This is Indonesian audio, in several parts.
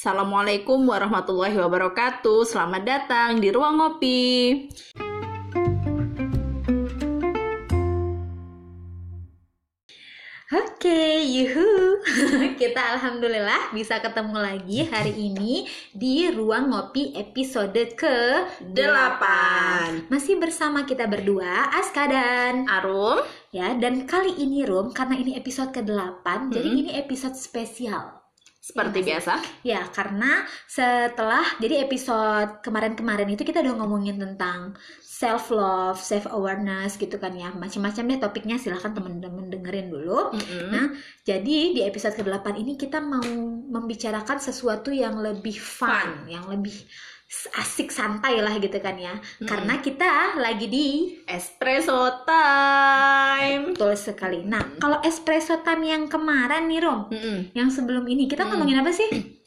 Assalamualaikum warahmatullahi wabarakatuh. Selamat datang di Ruang Ngopi. Oke, yuhu. Kita alhamdulillah bisa ketemu lagi hari ini di Ruang Ngopi episode ke Delapan. Masih bersama kita berdua, Aska dan Arum. ya. Dan kali ini Rum, karena ini episode ke-8, jadi Mm-mm. ini episode spesial. Seperti Iya, biasa. Ya, karena setelah jadi episode kemarin-kemarin itu kita udah ngomongin tentang self love, self awareness gitu kan ya. Macam-macam deh topiknya silahkan teman-teman dengerin dulu. Mm-mm. Nah, jadi di episode ke-8 ini kita mau membicarakan sesuatu yang lebih fun, yang lebih asik santai lah gitu kan ya. Karena kita lagi di Espresso time. betul sekali. Nah, kalau espresso time yang kemarin nih Rom, Mm-mm. yang sebelum ini kita Hmm. ngomongin apa sih?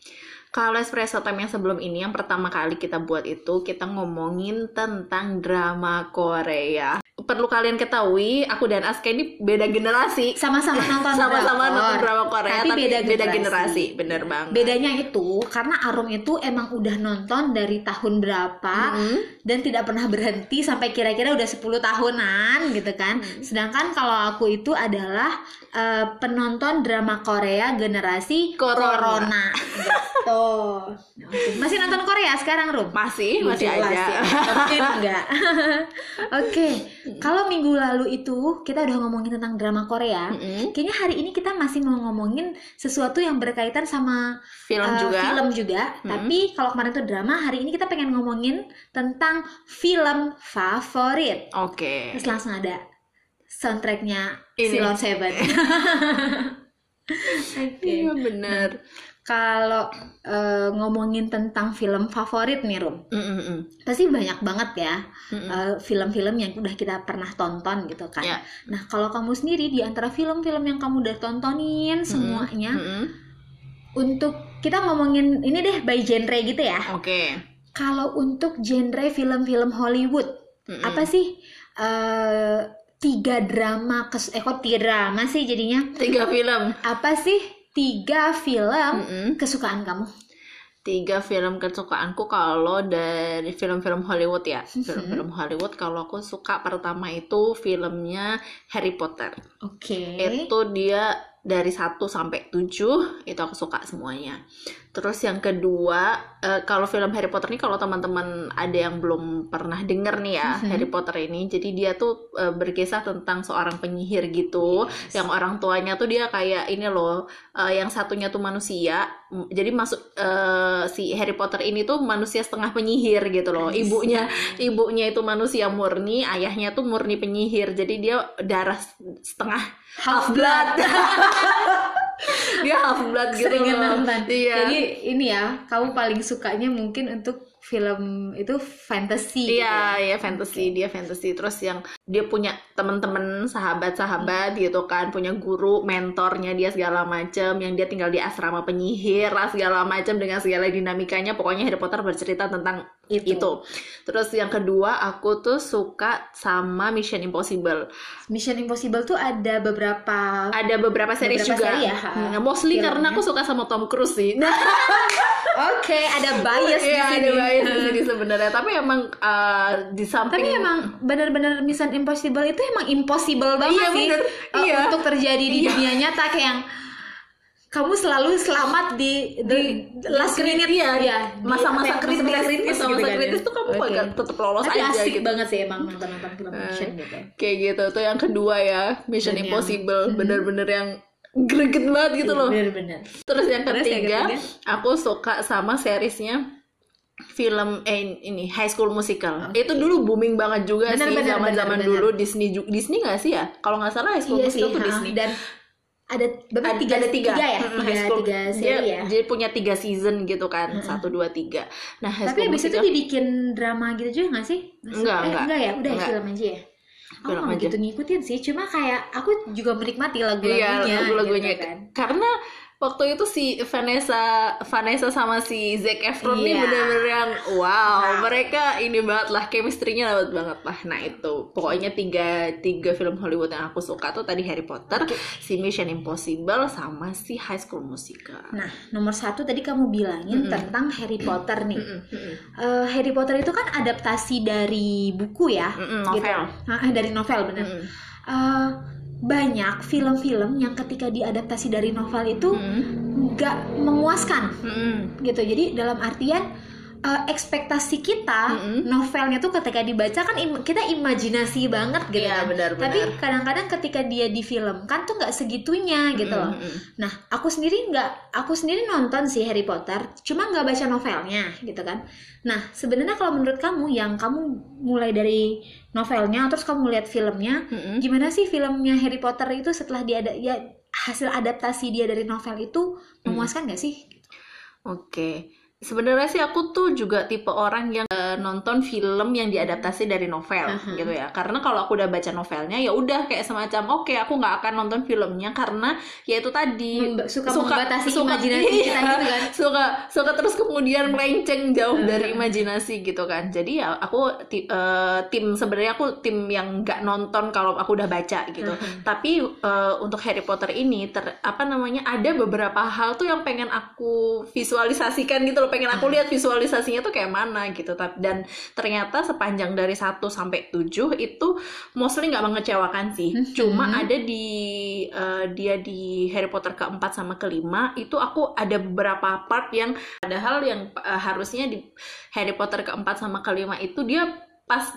Kalau espresso time yang sebelum ini, yang pertama kali kita buat itu, kita ngomongin tentang drama Korea. Perlu kalian ketahui, aku dan Aska ini beda generasi. Sama-sama nonton Sama-sama nonton drama Korea, tapi beda generasi. generasi. Bener banget. Bedanya itu karena Arum itu emang udah nonton dari tahun berapa Mm-mm. dan tidak pernah berhenti sampai kira-kira udah 10 tahunan gitu kan. Hmm. Sedangkan kalau aku itu adalah eh, penonton drama Korea generasi Corona. Corona. gitu. Masih nonton Korea sekarang, Rum? Masih, masih Jelas aja. Mungkin enggak. Oke, kalau minggu lalu itu kita udah ngomongin tentang drama Korea. Mm-mm. Kayaknya hari ini kita masih mau ngomongin sesuatu yang berkaitan sama Film uh, juga. film juga. Mm-mm. Tapi kalau kemarin itu drama, hari ini kita pengen ngomongin tentang film favorit. Oke. Terus langsung ada soundtracknya. Silon Seven. Oke. Iya bener. Kalau uh, ngomongin tentang film favorit nih, Rum, Mm-mm-mm. pasti banyak banget ya Mm-mm. uh, film-film yang udah kita pernah tonton gitu kan. Ya. Nah, kalau kamu sendiri di antara film-film yang kamu udah tontonin semuanya, Mm-mm. untuk kita ngomongin ini deh by genre gitu ya. Oke. Kalau untuk genre film-film Hollywood, Mm-mm. apa sih eh tiga drama kes eh kok tiga drama sih jadinya? Tiga film. Apa sih tiga film Mm-mm. kesukaan kamu? Tiga film kesukaanku kalau dari film-film Hollywood ya. Film-film Hollywood kalau aku suka pertama itu filmnya Harry Potter. Oke. Itu dia dari 1 sampai 7 itu aku suka semuanya. Terus yang kedua, eh, kalau film Harry Potter ini kalau teman-teman ada yang belum pernah denger nih ya, Mhm. Harry Potter ini, jadi dia tuh eh, berkisah tentang seorang penyihir gitu, Yes. yang orang tuanya tuh dia kayak ini loh, eh, yang satunya tuh manusia, jadi masuk eh, si Harry Potter ini tuh manusia setengah penyihir gitu loh, Nice. ibunya ibunya itu manusia murni, ayahnya tuh murni penyihir, jadi dia darah setengah half blood. dia half blood gitu Seringan loh. nonton. Iya. Jadi ini ya, kamu paling sukanya mungkin untuk film itu fantasy. gitu Iya, ya? ya fantasy, dia fantasy. Terus yang dia punya teman-teman, sahabat-sahabat Hmm. gitu kan, punya guru, mentornya dia segala macem, yang dia tinggal di asrama penyihir lah segala macem dengan segala dinamikanya. Pokoknya Harry Potter bercerita tentang Itu. itu. Terus yang kedua, aku tuh suka sama Mission Impossible. Mission Impossible tuh ada beberapa Ada beberapa series Beberapa juga. seri ya, ha, Nah, mostly filmnya. karena aku suka sama Tom Cruise sih. Nah, Oke, ada bias di iya, sini. ada bias di sini sebenarnya. Tapi emang uh, di samping Tapi emang benar-benar Mission Impossible itu emang impossible banget Iya, sih bener. uh, Iya. untuk terjadi di Iya. dunia nyata kayak yang kamu selalu selamat di di, last minute iya, ya masa-masa di- kritis, masa-masa kritis masa-masa gitu kan kritis ya. tuh kamu bakal tetap lolos Tapi aja asik gitu. banget sih emang nonton-nonton film action gitu. Kayak gitu tuh yang kedua ya, Mission Dan Impossible, Mhm. bener-bener yang greget banget gitu loh. Bener-bener. Terus yang Terus yang ketiga, ketiga? aku suka sama seriesnya film eh ini High School Musical. Oke. Itu dulu booming banget juga Bener, sih bener, zaman-zaman bener, dulu Disney ju- Disney nggak sih ya? Kalau nggak salah High School Iya sih, Musical tuh ha. Disney. dan ada berapa ada tiga, ada tiga, ya Mm, tiga, High School. tiga dia, seri ya dia punya tiga season gitu kan, Mm-mm. satu dua tiga. Nah High tapi abis itu dibikin drama gitu juga gak sih Maksud- Enggak, eh, enggak. ya udah Enggak. film aja ya Aku Film nggak begitu ngikutin sih, cuma kayak aku juga menikmati lagu-lagunya, Iya, lagu-lagunya. gitu kan. Karena waktu itu si Vanessa Vanessa sama si Zac Efron nih Iya. bener-bener yang wow Wow. mereka ini banget lah chemistry-nya banget lah nah itu pokoknya tiga tiga film Hollywood yang aku suka tuh tadi Harry Potter si Mission Impossible sama si High School Musical Nah, nomor satu tadi kamu bilangin Mm-mm. tentang Harry Potter nih. Mm-mm, mm-mm. Eh, Harry Potter itu kan adaptasi dari buku ya, Mm-mm, gitu. novel Ah, eh, dari novel bener. Mm-mm. Eh, banyak film-film yang ketika diadaptasi dari novel itu Mm-mm. nggak memuaskan Mm-mm. gitu. Jadi dalam artian eh, ekspektasi kita Mm-mm. novelnya tuh ketika dibaca kan im- kita imajinasi banget gitu Iya, kan. benar-benar. Tapi kadang-kadang ketika dia difilmkan tuh nggak segitunya gitu loh. Mm-mm. Nah, aku sendiri nggak, aku sendiri nonton sih Harry Potter, cuma nggak baca novelnya, gitu kan. Nah, sebenarnya kalau menurut kamu, yang kamu mulai dari novelnya, terus kamu lihat filmnya, Mm-mm. gimana sih filmnya Harry Potter itu setelah dia ada, ya hasil adaptasi dia dari novel itu memuaskan nggak sih? Oke, sebenarnya sih aku tuh juga tipe orang yang eh, nonton film yang diadaptasi dari novel Aha. gitu ya. Karena kalau aku udah baca novelnya ya udah kayak semacam oke aku nggak akan nonton filmnya karena ya itu tadi Memba- suka membatasi imajinasi iya, kita gitu kan. Suka suka terus kemudian melenceng jauh Aha. dari imajinasi gitu kan. Jadi ya aku ti- eh, tim sebenarnya aku tim yang nggak nonton kalau aku udah baca gitu. Aha. Tapi eh, untuk Harry Potter ini ter, apa namanya ada beberapa hal tuh yang pengen aku visualisasikan gitu loh, pengen aku lihat visualisasinya tuh kayak mana gitu. Tapi dan ternyata sepanjang dari 1 sampai 7 itu mostly nggak mengecewakan sih. Mhm. Cuma ada di eh, dia di Harry Potter keempat sama kelima itu aku ada beberapa part yang padahal yang eh, harusnya di Harry Potter keempat sama kelima itu dia pas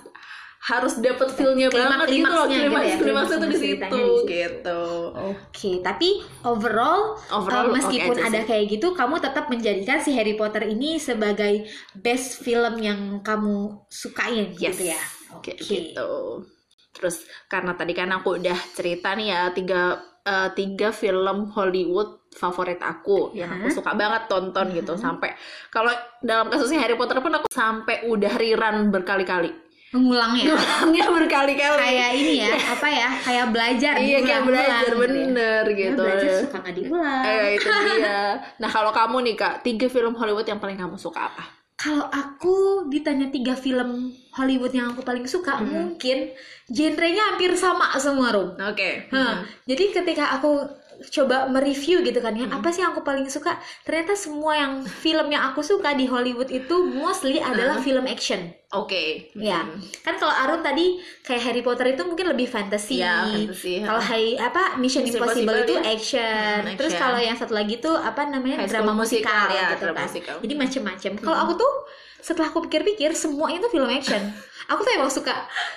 harus dapet feel-nya banget gitu loh Klimaks-klimaksnya gitu klimaks ya, klimaksnya tuh di klimaks situ gitu. Oke, tapi overall, overall uh, meskipun aja ada sih. kayak gitu, kamu tetap menjadikan si Harry Potter ini sebagai best film yang kamu sukain yes. gitu ya. Oke. gitu. Terus karena tadi kan aku udah cerita nih ya tiga eh, tiga film Hollywood favorit aku yang aku suka banget tonton gitu. Sampai kalau dalam kasusnya Harry Potter pun aku sampai udah rerun berkali-kali Mengulangnya. ngulangnya berkali-kali kayak ini ya, apa ya? Kayak belajar. iya kayak belajar gitu ya. bener Ya, gitu belajar suka nggak diulang. Eh, itu dia. Nah, kalau kamu nih, Kak, tiga film Hollywood yang paling kamu suka apa? Kalau aku ditanya tiga film Hollywood yang aku paling suka, Mhm. mungkin genrenya hampir sama semua, Rum. Oke. Hah, Jadi ketika aku coba mereview gitu kan ya, Hmm. apa sih yang aku paling suka? Ternyata semua yang film yang aku suka di Hollywood itu mostly adalah Hmm. film action. Oke. Ya, Hmm. kan kalau Arun tadi kayak Harry Potter itu mungkin lebih fantasy. Ya, fantasy. Kalau apa Mission Mission Impossible, Impossible itu ya. action. Hmm, Terus kalau yang satu lagi tuh apa namanya High drama musikal, Musical, ya, gitu drama kan. musikal. Jadi macem-macem. Kalau aku tuh setelah aku pikir-pikir semuanya tuh film action. aku tuh emang suka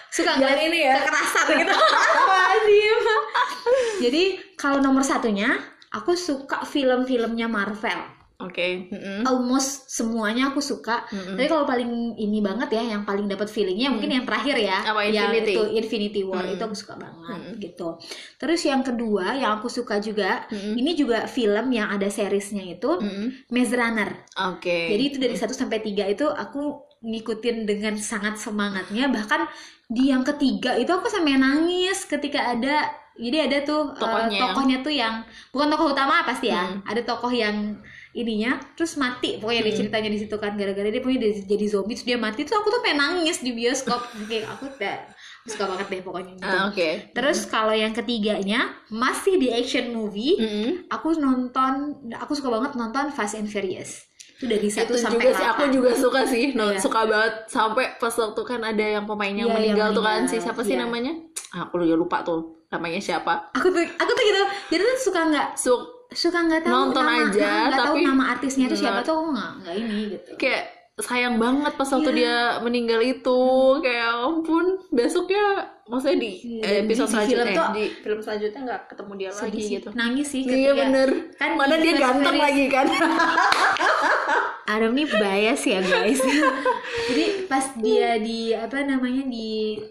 suka ngeliat ini ya. kekerasan gitu. Jadi kalau nomor satunya aku suka film-filmnya Marvel. Oke. Mm-mm. Almost semuanya aku suka. Mm-mm. Tapi kalau paling ini banget ya, yang paling dapat feelingnya mungkin yang terakhir ya, Apa, yang Infinity? itu Infinity War Mm. itu aku suka banget Mm. gitu. Terus yang kedua yang aku suka juga, Mm-mm. ini juga film yang ada seriesnya itu Mm-mm. Maze Runner. Oke. Jadi itu dari 1 sampai 3 itu aku ngikutin dengan sangat semangatnya bahkan di yang ketiga itu aku sampai nangis ketika ada jadi ada tuh eh, Tokohnya yang- tokohnya tuh yang bukan tokoh utama pasti ya Hmm. ada tokoh yang ininya terus mati pokoknya Hmm. ceritanya di situ kan gara-gara dia dia jadi zombie terus dia mati tuh aku tuh pengen nangis di bioskop kayak aku udah suka banget deh pokoknya gitu. Ah, Oke. Terus kalau yang ketiganya masih di action movie, Mm-mm. aku nonton aku suka banget nonton Fast and Furious itu dari satu itu sampai juga sih aku 8. juga suka sih no, Iya. suka banget sampai pas waktu kan ada yang pemain yang Iya, yang meninggal tuh kan meninggal. si siapa sih Iya. namanya Ah, aku ya lupa tuh namanya siapa. Aku tuh aku tuh gitu. Jadi tuh suka nggak so suka nggak tahu Nonton nama aja, nggak tahu tapi- nama artisnya itu siapa tuh nggak nggak ini gitu. Kayak sayang banget pas waktu Iya. dia meninggal itu. Kayak ya ampun besoknya maksudnya di Iya, eh, dan episode di- di film selanjutnya tuh- di film selanjutnya nggak ketemu dia Sedih lagi sih. gitu. Nangis sih iya ketika bener. kan mana di dia ganteng Furious- lagi kan. Adam nih bias ya guys. Jadi pas dia di apa namanya di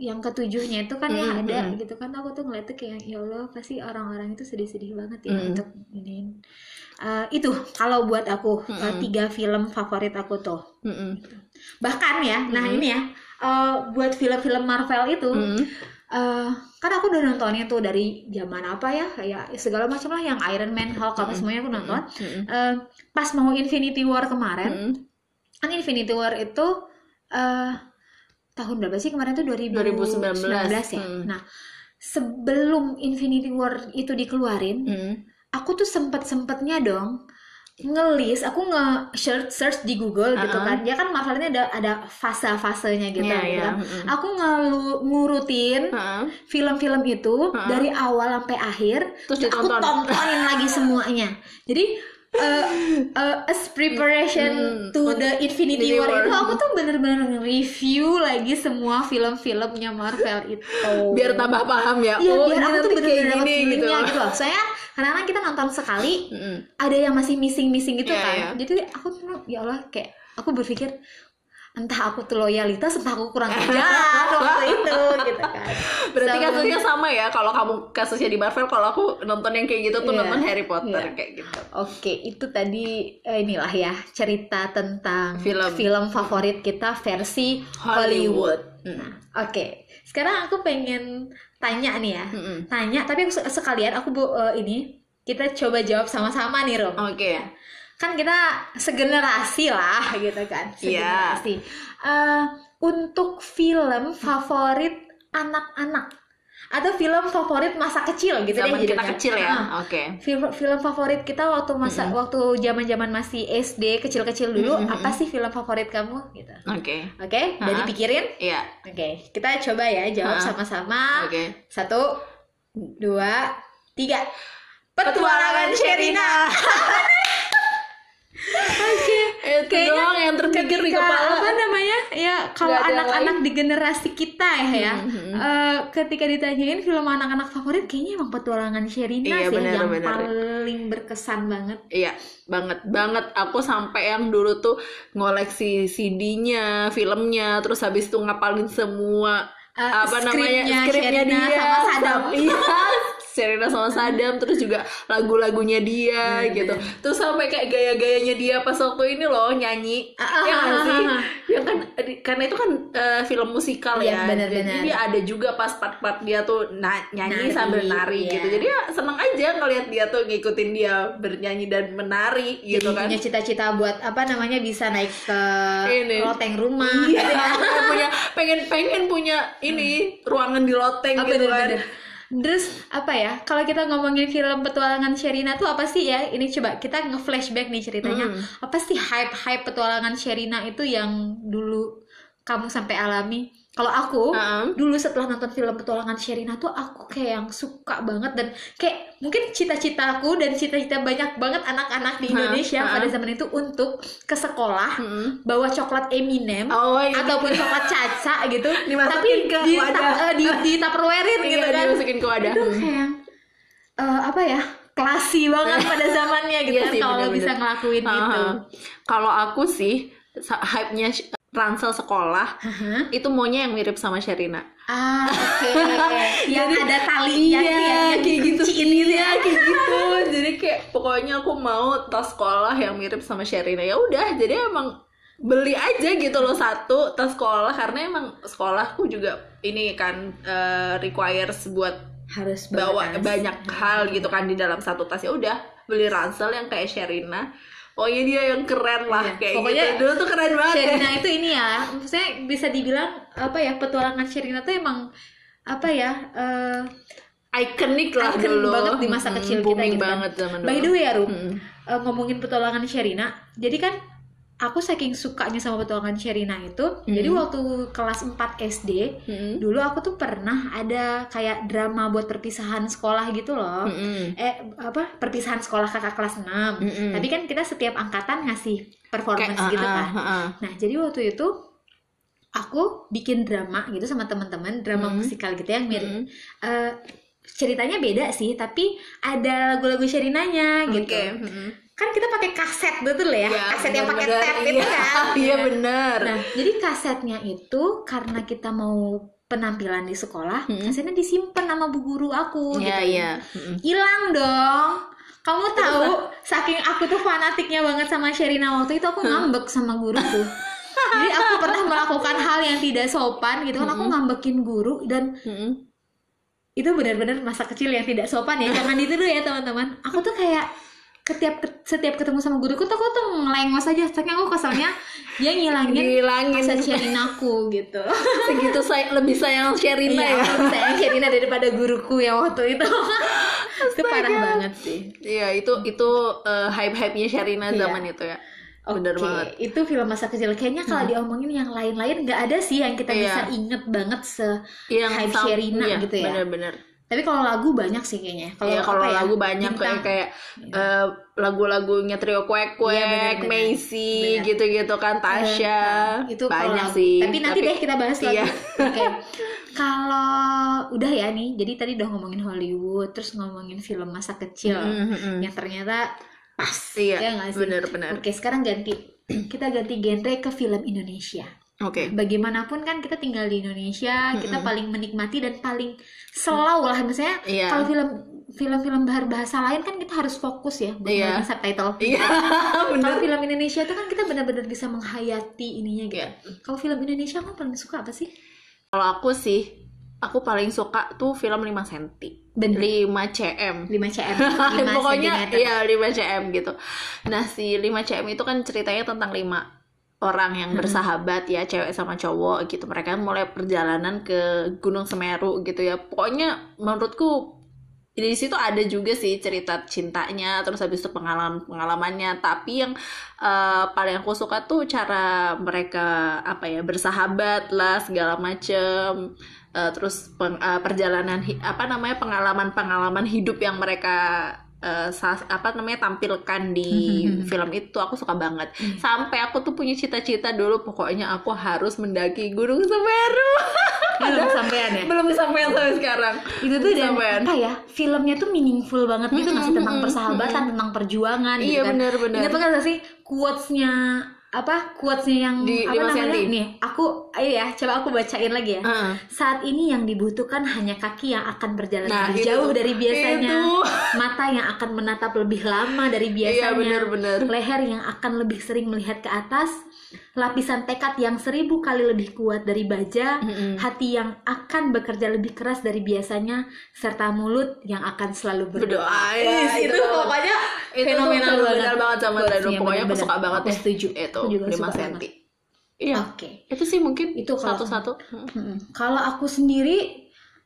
yang ketujuhnya itu kan ya Mm, ada mm. gitu kan aku tuh ngeliat tuh kayak ya Allah pasti orang-orang itu sedih-sedih banget ya Mm. untuk ini itu kalau buat aku Mm, uh, mm. tiga film favorit aku tuh Mm-mm. bahkan ya nah Mm. ini ya uh, buat film-film Marvel itu Mm. eh, kan aku udah nontonnya tuh dari zaman apa ya ya segala macam lah yang Iron Man Hulk apa Mm-mm. semuanya aku nonton Mm-mm. Eh, pas mau Infinity War kemarin Mm-mm. kan Infinity War itu eh tahun berapa sih kemarin tuh 2019 2019, ya hmm. nah sebelum Infinity War itu dikeluarin Mm. aku tuh sempet sempetnya dong ngelis aku nge search search di Google gitu Uh-uh. kan dia kan Marvel ini ada ada fase fasenya gitu, Iya, gitu kan. Mm-mm. aku ngelu- ngurutin Heeh. film-film itu Uh-uh. dari awal sampai akhir Terus aku tontonin lagi semuanya jadi uh, uh, as preparation Hmm, to the Infinity War, War. itu aku tuh bener-bener nge-review lagi semua film-filmnya Marvel itu biar tambah paham ya Iya, oh biar aku tuh bener-bener gini gitu gitu loh. Soalnya kadang-kadang kita nonton sekali, Mm-mm. ada yang masih missing-missing gitu Iya, kan. iya. Jadi aku tuh ya Allah kayak aku berpikir entah aku tuh loyalitas entah aku kurang kerjaan waktu itu gitu kan. berarti So, kasusnya sama ya kalau kamu kasusnya di Marvel kalau aku nonton yang kayak gitu tuh Iya. nonton Harry Potter Iya. kayak gitu Oke, itu tadi eh, inilah ya cerita tentang Film. favorit kita versi Hollywood. Hollywood. Nah, oke. Sekarang aku pengen tanya nih ya. Mm-mm. Tanya, tapi aku se- sekalian aku bu eh, ini kita coba jawab sama-sama nih, Rom. oke kan kita segenerasi lah gitu kan. Iya. segenerasi. Eh, untuk film favorit anak-anak atau film favorit masa kecil gitu zaman deh kita jadinya. kecil ya? Ah, oke. Film film favorit kita waktu masa Mm-mm. waktu zaman-zaman masih SD kecil-kecil dulu Mm-mm. apa sih film favorit kamu? Gitu. Oke. Oke udah Ah. dipikirin? Iya. Oke kita coba ya jawab sama-sama. Oke. Satu dua tiga. Petualangan Sherina Oke. itu Kayaknya doang yang terpikir di ketika, kepala apa namanya ya kalau anak-anak di generasi kita ya ya Mhm. eh, ketika ditanyain film anak-anak favorit kayaknya emang petualangan Sherina Iya, sih benar, yang benar. paling berkesan banget Iya, banget banget. Aku sampai yang dulu tuh ngoleksi CD-nya, filmnya, terus habis itu ngapalin semua Eh, apa namanya skripnya Sherina sama Sadam. Iya, Sherina sama Sadam terus juga lagu-lagunya dia Bener, gitu. Terus sampai kayak gaya-gayanya dia pas waktu ini loh nyanyi. Ah, ah, ya ah, sih? ah, ah. Yang kan karena itu kan eh, film musikal Iya, ya. benar, Jadi dia ada juga pas part-part dia tuh na- nyanyi Nari, sambil nari iya. gitu. Jadi ya seneng aja ngelihat dia tuh ngikutin dia bernyanyi dan menari gitu Jadi kan. punya cita-cita buat apa namanya bisa naik ke Ini. loteng rumah Iya, gitu ya. pengen punya pengen pengen punya ini ruangan di loteng Ah, gitu kan. bener-bener. Terus apa ya? Kalau kita ngomongin film petualangan Sherina tuh apa sih ya? Ini coba kita nge-flashback nih ceritanya. Hmm. Apa sih hype-hype petualangan Sherina itu yang dulu kamu sampai alami? Kalau aku Heeh. dulu setelah nonton film petualangan Sherina tuh aku kayak yang suka banget dan kayak mungkin cita-citaku dan cita-cita banyak banget anak-anak di Indonesia hah. pada zaman itu untuk ke sekolah Mm-mm. bawa coklat Eminem Oh, iya. ataupun coklat caca gitu Dimasukin tapi ke di, wadah. ta- eh, di, di tupperwarein Iya, gitu kan dimasukin ke wadah. itu kayak eh, apa ya klasi banget pada zamannya gitu Iya kan sih, kalau bisa ngelakuin Aha. gitu Kalau aku sih hype-nya Ransel sekolah Hah? itu maunya yang mirip sama Sherina. ah oke yang Jadi- ada talinya Iya, tuh ya, yang kayak gitu. gitu ya Iya, kayak gitu. Jadi kayak pokoknya aku mau tas sekolah yang mirip sama Sherina. Ya udah, jadi emang beli aja gitu loh satu tas sekolah karena emang sekolahku juga ini kan eh, requires buat harus bawa banyak hal gitu kan di dalam satu tas ya udah beli ransel yang kayak Sherina pokoknya dia yang keren lah Iya, kayak pokoknya gitu dulu tuh keren banget Sherina itu ini ya maksudnya bisa dibilang apa ya petualangan Sherina tuh emang apa ya eh, ikonik lah Icon dulu banget di masa Mm, kecil kita gitu kan. banget zaman dulu by the way ya Rum Mm. eh, ngomongin petualangan Sherina jadi kan aku saking sukanya sama petualangan Sherina itu jadi waktu kelas 4 SD Mm. dulu aku tuh pernah ada kayak drama buat perpisahan sekolah gitu loh Mm-mm. eh apa perpisahan sekolah kakak kelas 6 Mm-mm. tapi kan kita setiap angkatan ngasih performance Kayak, gitu ah, kan ah, ah. nah jadi waktu itu aku bikin drama gitu sama teman-teman drama Mm. musikal gitu yang mirip Mm. eh, ceritanya beda sih tapi ada lagu-lagu Sherinanya gitu Oke, mm-mm. Kan kita pakai kaset betul ya, Ya, kaset yang pakai bener-bener, tab itu iya. kan? iya bener nah jadi kasetnya itu karena kita mau penampilan di sekolah Hmm. kasetnya disimpan sama bu guru aku Iya, gitu. iya. Mm-mm. hilang dong. Kamu tahu saking aku tuh fanatiknya banget sama Sherina waktu itu aku ngambek sama guruku. Jadi aku pernah melakukan hal yang tidak sopan gitu kan aku ngambekin guru dan itu benar-benar masa kecil yang tidak sopan ya jangan ditiru ya teman-teman. Aku tuh kayak setiap setiap ketemu sama guruku tuh aku tuh ngelengos aja saking aku keselnya dia ngilangin Ngilangin. rasa Sherinaku gitu segitu saya lebih sayang Sherina iya ya aku sayang Sherina daripada guruku yang waktu itu itu parah banget sih Iya itu itu hype hype nya Sherina Iya. zaman itu ya bener Oke, banget itu film masa kecil. Kayaknya kalau diomongin yang lain-lain nggak ada sih yang kita Iya. bisa inget banget se. yang Hype Sherina iya, gitu ya. bener-bener Tapi kalau lagu banyak sih kayaknya. Kalau Iya kalau apa ya, lagu banyak bintang. kayak kayak eh, lagu-lagunya trio kuek kuek, Iya, bener-bener. Macy Bener. gitu-gitu kan Tasya Eh, itu banyak lagu. sih. Tapi nanti deh kita bahas lagi. Iya. Oke. Kalau udah ya nih, jadi tadi udah ngomongin Hollywood, terus ngomongin film masa kecil Mm-mm. yang ternyata pas. Iya, ya nggak sih? bener-bener. Oke, sekarang ganti. Kita ganti genre ke film Indonesia. Oke. bagaimanapun kan kita tinggal di Indonesia kita paling menikmati dan paling slow lah misalnya Iya. kalau film film-film bahasa lain kan kita harus fokus ya buat nonton subtitle Iya, bener. kalau film Indonesia itu kan kita benar-benar bisa menghayati ininya gitu Iya. kalau film Indonesia kamu paling suka apa sih Kalau aku sih, aku paling suka tuh film 5 cm. Bener. 5 cm. 5 cm 5 Pokoknya iya 5 cm gitu. Nah, si 5 cm itu kan ceritanya tentang 5 orang yang bersahabat ya, cewek sama cowok gitu. Mereka mulai perjalanan ke Gunung Semeru gitu ya. Pokoknya menurutku di situ ada juga sih cerita cintanya, terus habis itu pengalaman pengalamannya. Tapi yang eh, paling aku suka tuh cara mereka apa ya bersahabat lah segala macem. Eh, terus peng- eh, perjalanan apa namanya pengalaman pengalaman hidup yang mereka eh, sa- apa namanya tampilkan di film itu aku suka banget. Sampai aku tuh punya cita-cita dulu pokoknya aku harus mendaki Gunung Semeru. belum sampean ya Belum kesampaian sampai sekarang. itu tuh dan Sampean. apa ya filmnya tuh meaningful banget gitu masih tentang persahabatan tentang perjuangan gitu Iya kan benar-benar. Ingat banget gak sih quotes-nya apa quotes-nya yang Di apa 5 namanya senti. nih aku ayo ya coba aku bacain lagi ya Heeh. saat ini yang dibutuhkan hanya kaki yang akan berjalan Nah, lebih itu jauh dari biasanya Itu. mata yang akan menatap lebih lama dari Iya biasanya benar-benar. leher yang akan lebih sering melihat ke atas lapisan tekad yang seribu kali lebih kuat dari baja Mm-mm. hati yang akan bekerja lebih keras dari biasanya serta mulut yang akan selalu berdoa. Berdoa, ya, itu, itu. pokoknya itu fenomenal tuh banget. sama Zaido. Pokoknya aku suka banget Aku setuju. Itu Aku juga 5 suka cm. banget. Iya. Oke. Itu sih mungkin Itu kalau- satu-satu. Kalau aku sendiri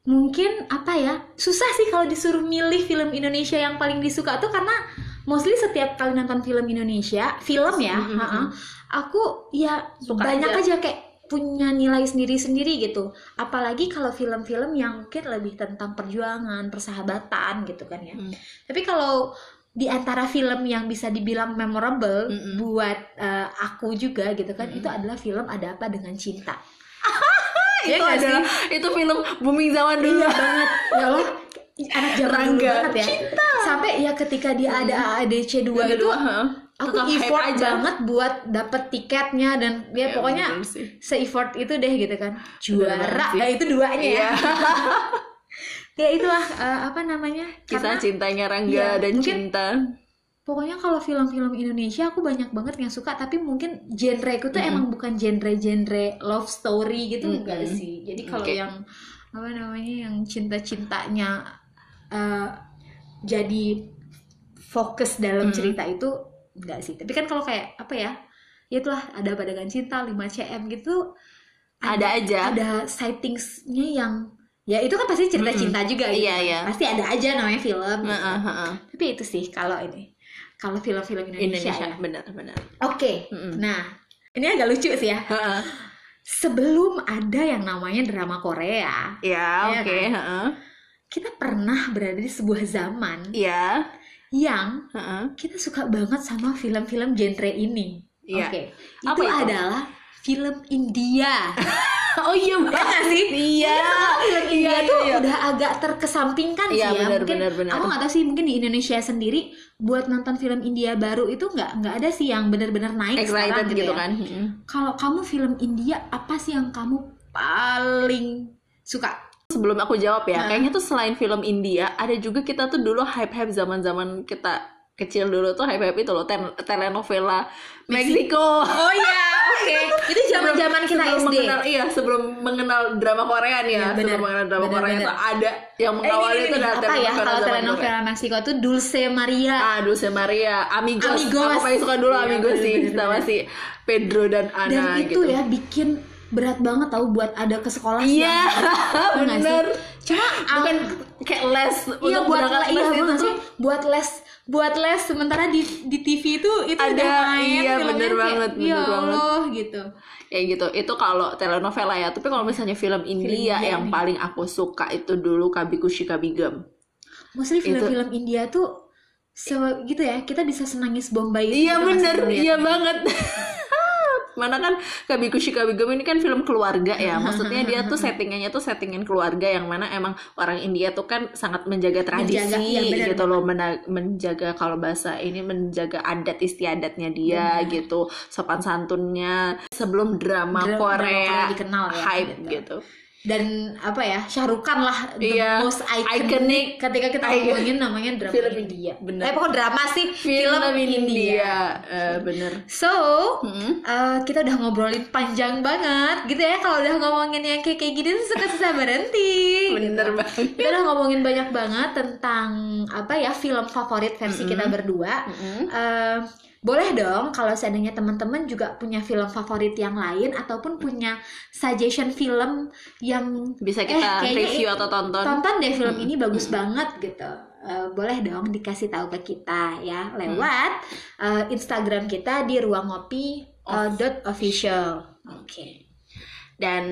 mungkin apa ya susah sih kalau disuruh milih film Indonesia yang paling disuka tuh karena mostly setiap kali nonton film Indonesia film ya Mm-mm. ha-ha, aku ya Suka banyak aja. aja. kayak punya nilai sendiri-sendiri gitu apalagi kalau film-film yang mungkin lebih tentang perjuangan persahabatan gitu kan ya Mm. tapi kalau di antara film yang bisa dibilang memorable Mm-mm. buat eh, aku juga gitu kan itu adalah film ada apa dengan cinta itu sih? adalah itu film booming zaman dulu. Iya banget. Ya Allah, anak zaman dulu banget ya. Sampai ya ketika dia ada AADC 2 itu Kedua, heeh. aku Tetap effort aja. banget buat dapet tiketnya dan ya, Ya, pokoknya se-effort itu deh gitu kan. Juara. Ya itu duanya ya. Iya. Ya itulah eh, apa namanya? Kisah Karena cintanya Rangga Iya, dan mungkin- cinta. pokoknya kalau film-film Indonesia aku banyak banget yang suka tapi mungkin genreku tuh Mm-mm. emang bukan genre-genre love story gitu Mm-mm. enggak sih. Jadi kalau Oke. yang apa namanya yang cinta-cintanya eh, jadi fokus dalam Mm. cerita itu enggak sih. Tapi kan kalau kayak apa ya? Ya itulah ada pada dengan cinta 5 cm gitu Ada aja. ada sightings-nya yang ya itu kan pasti cerita Mm-mm. cinta juga gitu. Iya, kan. iya. Pasti ada aja namanya film. gitu. Heeh, heeh. Tapi itu sih kalau ini. Kalau film-film Indonesia, Indonesia ya. benar-benar. Oke. Mm-mm. Nah, ini agak lucu sih ya. Heeh. Sebelum ada yang namanya drama Korea, Ya, Iya oke, kan? heeh. Kita pernah berada di sebuah zaman Iya, yang heeh. kita suka banget sama film-film genre ini. Iya. Oke. Apa Itu, itu? adalah film India. Oh iya, Ya nggak sih? Iya. film India Iya, tuh iya. udah agak terkesampingkan Iya, sih ya. benar, mungkin benar. aku nggak tahu sih mungkin di Indonesia sendiri buat nonton film India baru itu nggak nggak ada sih yang benar-benar naik Excited sekarang gitu ya. kan. Kalau kamu film India apa sih yang kamu paling suka? Sebelum aku jawab ya, Nah. kayaknya tuh selain film India, ada juga kita tuh dulu hype-hype zaman-zaman kita kecil dulu tuh hype-hype itu loh, telenovela Meksiko. Oh iya, Oke, itu zaman-zaman kita sebelum SD. mengenal iya sebelum mengenal drama Korea nih ya, Iya, benar. sebelum mengenal drama Benar, Korea itu ada yang Eh, mengawali ini, itu dari apa ya kalau telenovela. Meksiko tuh Dulce Maria. Ah, Dulce Maria, Amigos. Amigos. Aku paling suka dulu Iya, Amigos benar, sih, benar, sama si Pedro dan Ana Dan itu gitu. ya bikin berat banget tahu buat ada ke sekolah Iya. Bener bener. Cuma Bukan kayak les Iya untuk buat les, iya bener sih? buat les buat les sementara di di TV itu itu Ada, udah main iya, filmnya bener kayak, banget, bener ya banget. Allah gitu. Ya gitu itu kalau telenovela ya. Tapi kalau misalnya film India yang paling aku suka itu dulu Kabikushi Kabigam mostly film-film India tuh se gitu ya kita bisa senangis Bombay iya masih bener. iya banget mana kan Kabikushi Kabigam ini kan film keluarga ya. Maksudnya dia tuh settingannya tuh settingan keluarga yang mana emang orang India tuh kan sangat menjaga tradisi Menjaga, bener. gitu loh. Mena- menjaga kalau bahasa ini menjaga adat istiadatnya dia gitu. Sopan santunnya. Sebelum drama Drama Korea Korea dikenal ya, hype gitu. gitu dan apa ya Shahrukan lah the Iya, most iconic, iconic. ketika kita ngomongin namanya drama Film India bener. eh pokoknya drama sih film, India, Eh, bener so Mm-mm. eh, kita udah ngobrolin panjang banget gitu ya kalau udah ngomongin yang kayak kayak gini tuh suka susah berhenti bener gitu. banget kita udah ngomongin banyak banget tentang apa ya film favorit versi kita berdua Mm-mm. Eh, boleh dong kalau seandainya teman-teman juga punya film favorit yang lain ataupun punya suggestion film yang bisa Eh, kita kayaknya review atau tonton. tonton deh film ini bagus banget gitu. Eh, boleh dong dikasih tahu ke kita ya lewat eh, Instagram kita di ruang ngopi eh, dot official. Oke. Dan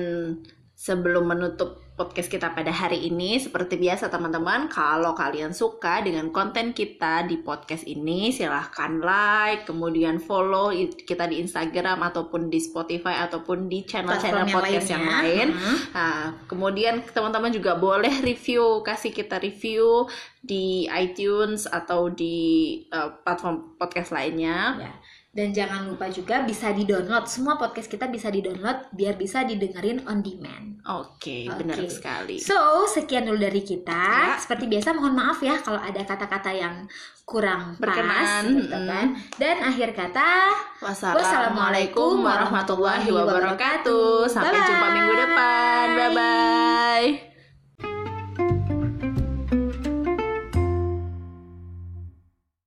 sebelum menutup podcast kita pada hari ini, seperti biasa teman-teman, kalau kalian suka dengan konten kita di podcast ini, silahkan like, kemudian follow kita di Instagram ataupun di Spotify ataupun di channel-channel yang podcast yang lainnya. lain. Hmm. Nah, kemudian teman-teman juga boleh review, kasih kita review di iTunes atau di eh, platform podcast lainnya. Ya. Dan jangan lupa juga bisa di-download. Semua podcast kita bisa di-download biar bisa didengerin on demand. Oke, Oke. benar sekali. So, sekian dulu dari kita. Ya. Seperti biasa mohon maaf ya kalau ada kata-kata yang kurang Berkenan, pas gitu kan. Dan akhir kata Wassalamualaikum warahmatullahi wabarakatuh. Sampai Bye-bye. jumpa minggu depan. Bye bye.